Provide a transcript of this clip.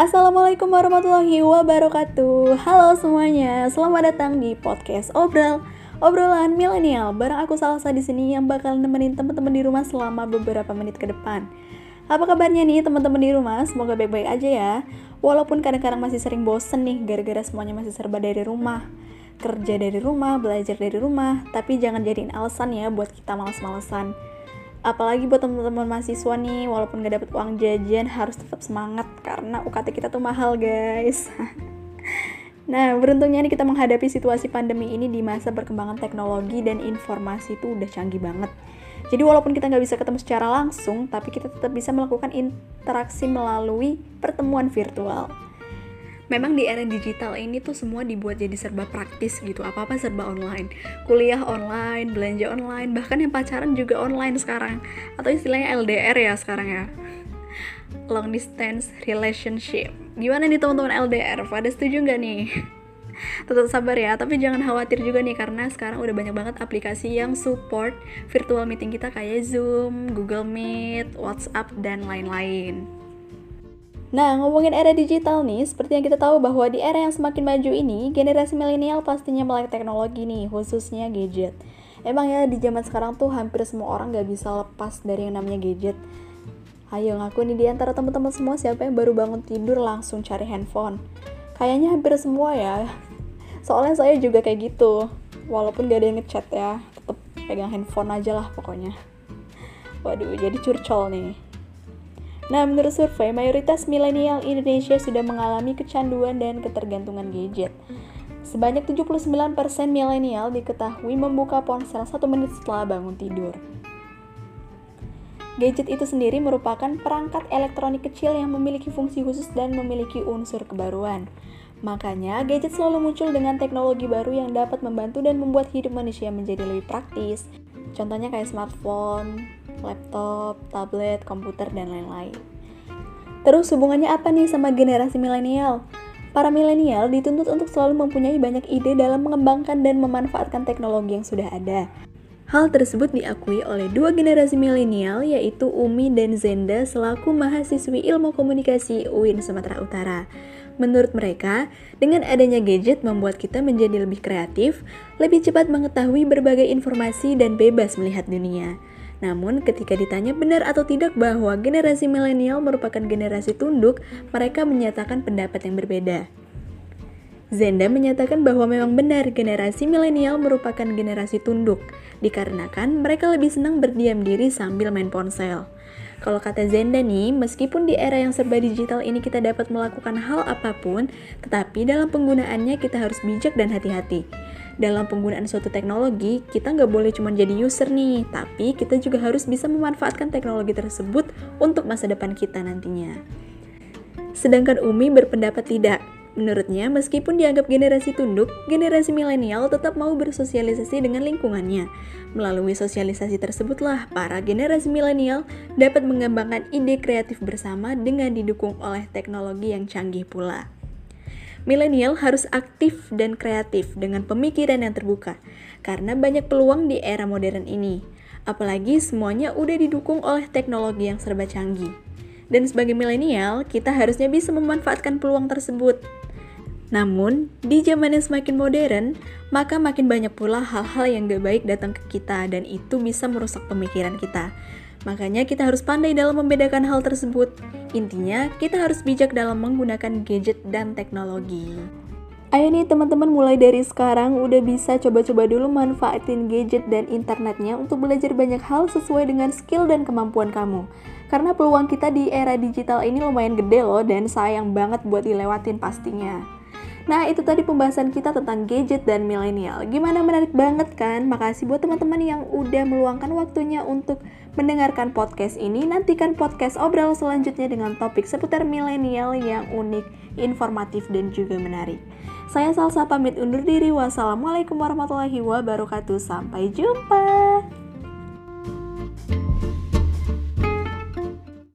Assalamualaikum warahmatullahi wabarakatuh. Halo semuanya, selamat datang di podcast Obrol Obrolan milenial. Bareng aku Salsa di sini yang bakal nemenin teman-teman di rumah selama beberapa menit ke depan. Apa kabarnya nih teman-teman di rumah? Semoga baik-baik aja ya. Walaupun kadang-kadang masih sering bosen nih Gara-gara semuanya masih serba dari rumah. Kerja dari rumah, belajar dari rumah Tapi jangan jadiin alasan ya buat kita males-malesan apalagi buat teman-teman mahasiswa nih walaupun gak dapet uang jajan harus tetap semangat karena UKT kita tuh mahal guys. Nah beruntungnya nih kita menghadapi situasi pandemi ini di masa perkembangan teknologi dan informasi itu udah canggih banget. Jadi walaupun kita nggak bisa ketemu secara langsung tapi kita tetap bisa melakukan interaksi melalui pertemuan virtual memang di era digital ini tuh semua dibuat jadi serba praktis gitu. Apa-apa serba online. Kuliah online belanja online bahkan yang pacaran juga online sekarang. Atau istilahnya LDR ya sekarang ya. Long distance relationship. Gimana nih teman-teman LDR pada setuju nggak nih? Tetap sabar ya tapi jangan khawatir juga nih karena sekarang udah banyak banget aplikasi yang support virtual meeting kita kayak Zoom, Google Meet, WhatsApp dan lain-lain. Nah, ngomongin era digital nih, seperti yang kita tahu bahwa di era yang semakin maju ini, generasi milenial pastinya melek teknologi nih, khususnya gadget. Emang ya di zaman sekarang tuh hampir semua orang gak bisa lepas dari yang namanya gadget. Ayo ngaku nih di antara teman-teman semua siapa yang baru bangun tidur langsung cari handphone. Kayaknya hampir semua ya. Soalnya saya juga kayak gitu. Walaupun gak ada yang ngechat ya, tetap pegang handphone aja lah pokoknya. Waduh, jadi curcol nih. Nah, menurut survei, mayoritas milenial Indonesia sudah mengalami kecanduan dan ketergantungan gadget. Sebanyak 79% milenial diketahui membuka ponsel satu menit setelah bangun tidur. Gadget itu sendiri merupakan perangkat elektronik kecil yang memiliki fungsi khusus dan memiliki unsur kebaruan. Makanya, gadget selalu muncul dengan teknologi baru yang dapat membantu dan membuat hidup manusia menjadi lebih praktis. Contohnya kayak smartphone, laptop, tablet, komputer, dan lain-lain. Terus hubungannya apa nih sama generasi milenial? Para milenial dituntut untuk selalu mempunyai banyak ide dalam mengembangkan dan memanfaatkan teknologi yang sudah ada. Hal tersebut diakui oleh dua generasi milenial yaitu Umi dan Zenda selaku mahasiswi ilmu komunikasi UIN Sumatera Utara. Menurut mereka, dengan adanya gadget membuat kita menjadi lebih kreatif, lebih cepat mengetahui berbagai informasi dan bebas melihat dunia. Namun, ketika ditanya benar atau tidak bahwa generasi milenial merupakan generasi tunduk, mereka menyatakan pendapat yang berbeda. Zenda menyatakan bahwa memang benar generasi milenial merupakan generasi tunduk, dikarenakan mereka lebih senang berdiam diri sambil main ponsel. Kalau kata Zenda nih, meskipun di era yang serba digital ini kita dapat melakukan hal apa pun, tetapi dalam penggunaannya kita harus bijak dan hati-hati dalam penggunaan suatu teknologi, kita nggak boleh cuma jadi user nih, tapi kita juga harus bisa memanfaatkan teknologi tersebut untuk masa depan kita nantinya. Sedangkan Umi berpendapat tidak. Menurutnya, meskipun dianggap generasi tunduk, generasi milenial tetap mau bersosialisasi dengan lingkungannya. Melalui sosialisasi tersebutlah, para generasi milenial dapat mengembangkan ide kreatif bersama dengan didukung oleh teknologi yang canggih pula. Milenial harus aktif dan kreatif dengan pemikiran yang terbuka, karena banyak peluang di era modern ini. Apalagi semuanya udah didukung oleh teknologi yang serba canggih. Dan sebagai milenial, kita harusnya bisa memanfaatkan peluang tersebut. Namun, di zaman yang semakin modern, maka makin banyak pula hal-hal yang gak baik datang ke kita dan itu bisa merusak pemikiran kita. Makanya kita harus pandai dalam membedakan hal tersebut. Intinya, kita harus bijak dalam menggunakan gadget dan teknologi. Ayo nih teman-teman mulai dari sekarang udah bisa coba-coba dulu manfaatin gadget dan internetnya untuk belajar banyak hal sesuai dengan skill dan kemampuan kamu. Karena peluang kita di era digital ini lumayan gede loh dan sayang banget buat dilewatin pastinya. Nah, itu tadi pembahasan kita tentang gadget dan milenial. Gimana menarik banget kan? Makasih buat teman-teman yang udah meluangkan waktunya untuk mendengarkan podcast ini. Nantikan podcast obrol selanjutnya dengan topik seputar milenial yang unik, informatif, dan juga menarik. Saya Salsa pamit undur diri. Wassalamualaikum warahmatullahi wabarakatuh. Sampai jumpa.